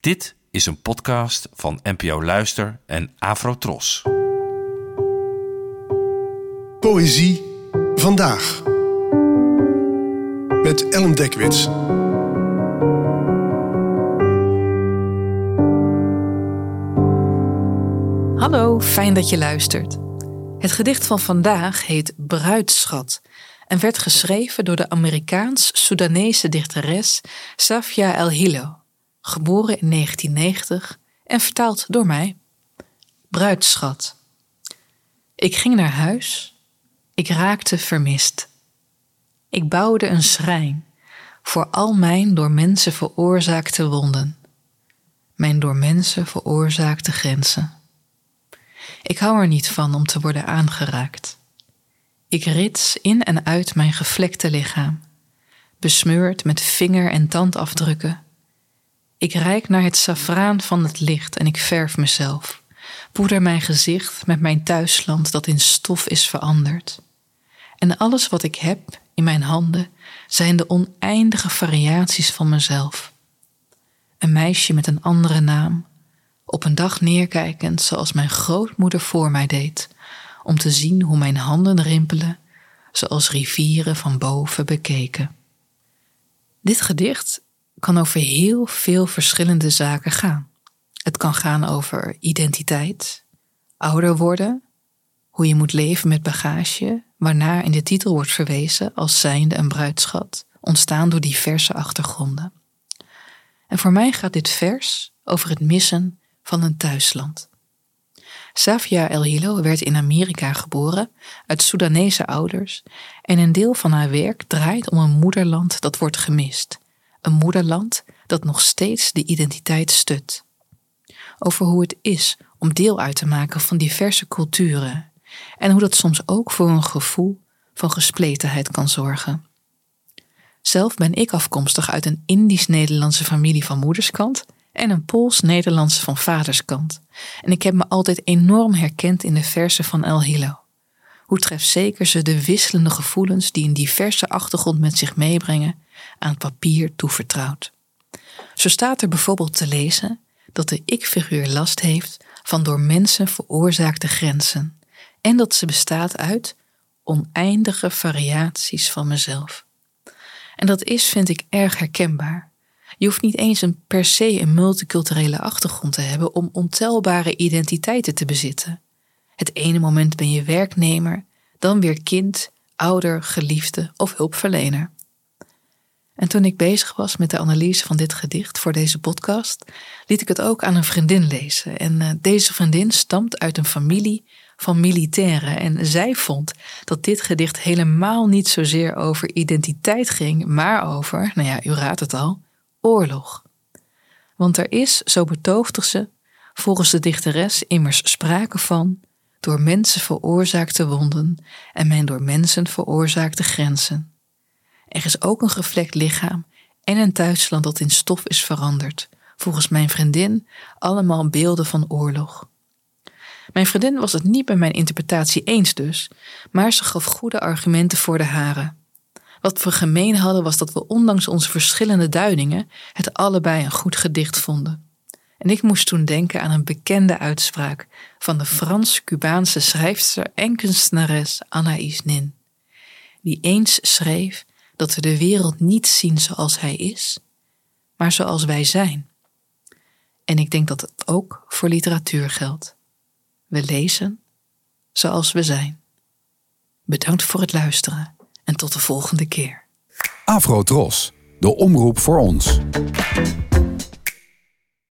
Dit is een podcast van NPO Luister en Afrotros. Poëzie vandaag. Met Ellen Dekwits. Hallo, fijn dat je luistert. Het gedicht van vandaag heet Bruidschat en werd geschreven door de Amerikaans-Soedanese dichteres Safia El Hilo, geboren in 1990 en vertaald door mij. Bruidschat. Ik ging naar huis. Ik raakte vermist. Ik bouwde een schrijn voor al mijn door mensen veroorzaakte wonden. Mijn door mensen veroorzaakte grenzen. Ik hou er niet van om te worden aangeraakt. Ik rits in en uit mijn gevlekte lichaam, besmeurd met vinger- en tandafdrukken. Ik reik naar het safraan van het licht en ik verf mezelf, poeder mijn gezicht met mijn thuisland dat in stof is veranderd. En alles wat ik heb in mijn handen zijn de oneindige variaties van mezelf. Een meisje met een andere naam, op een dag neerkijkend zoals mijn grootmoeder voor mij deed, om te zien hoe mijn handen rimpelen, zoals rivieren van boven bekeken. Dit gedicht kan over heel veel verschillende zaken gaan. Het kan gaan over identiteit, ouder worden, hoe je moet leven met bagage, waarna in de titel wordt verwezen als zijnde een bruidschat, ontstaan door diverse achtergronden. En voor mij gaat dit vers over het missen van een thuisland. Safia El Hilo werd in Amerika geboren uit Soedanese ouders en een deel van haar werk draait om een moederland dat wordt gemist. Een moederland dat nog steeds de identiteit stut. Over hoe het is om deel uit te maken van diverse culturen en hoe dat soms ook voor een gevoel van gespletenheid kan zorgen. Zelf ben ik afkomstig uit een Indisch-Nederlandse familie van moederskant en een Pools-Nederlandse van vaderskant. En ik heb me altijd enorm herkend in de versen van El Hilo. Hoe trefzeker ze de wisselende gevoelens die een diverse achtergrond met zich meebrengen aan papier toevertrouwt. Zo staat er bijvoorbeeld te lezen dat de ik-figuur last heeft van door mensen veroorzaakte grenzen en dat ze bestaat uit oneindige variaties van mezelf. En dat is, vind ik, erg herkenbaar. Je hoeft niet eens een per se een multiculturele achtergrond te hebben om ontelbare identiteiten te bezitten. Het ene moment ben je werknemer, dan weer kind, ouder, geliefde of hulpverlener. En toen ik bezig was met de analyse van dit gedicht voor deze podcast, liet ik het ook aan een vriendin lezen. En uh, deze vriendin stamt uit een familie van militairen. En zij vond dat dit gedicht helemaal niet zozeer over identiteit ging, maar over, nou ja, u raadt het al, oorlog. Want er is, zo betoogde ze, volgens de dichteres immers sprake van door mensen veroorzaakte wonden en mijn door mensen veroorzaakte grenzen. Er is ook een gevlekt lichaam en een thuisland dat in stof is veranderd, volgens mijn vriendin allemaal beelden van oorlog. Mijn vriendin was het niet bij mijn interpretatie eens dus, maar ze gaf goede argumenten voor de hare. Wat we gemeen hadden was dat we ondanks onze verschillende duidingen het allebei een goed gedicht vonden. En ik moest toen denken aan een bekende uitspraak van de Frans-Cubaanse schrijfster en kunstenares Anaïs Nin, die eens schreef dat we de wereld niet zien zoals hij is, maar zoals wij zijn. En ik denk dat het ook voor literatuur geldt. We lezen zoals we zijn. Bedankt voor het luisteren en tot de volgende keer. Afro Tros, de omroep voor ons.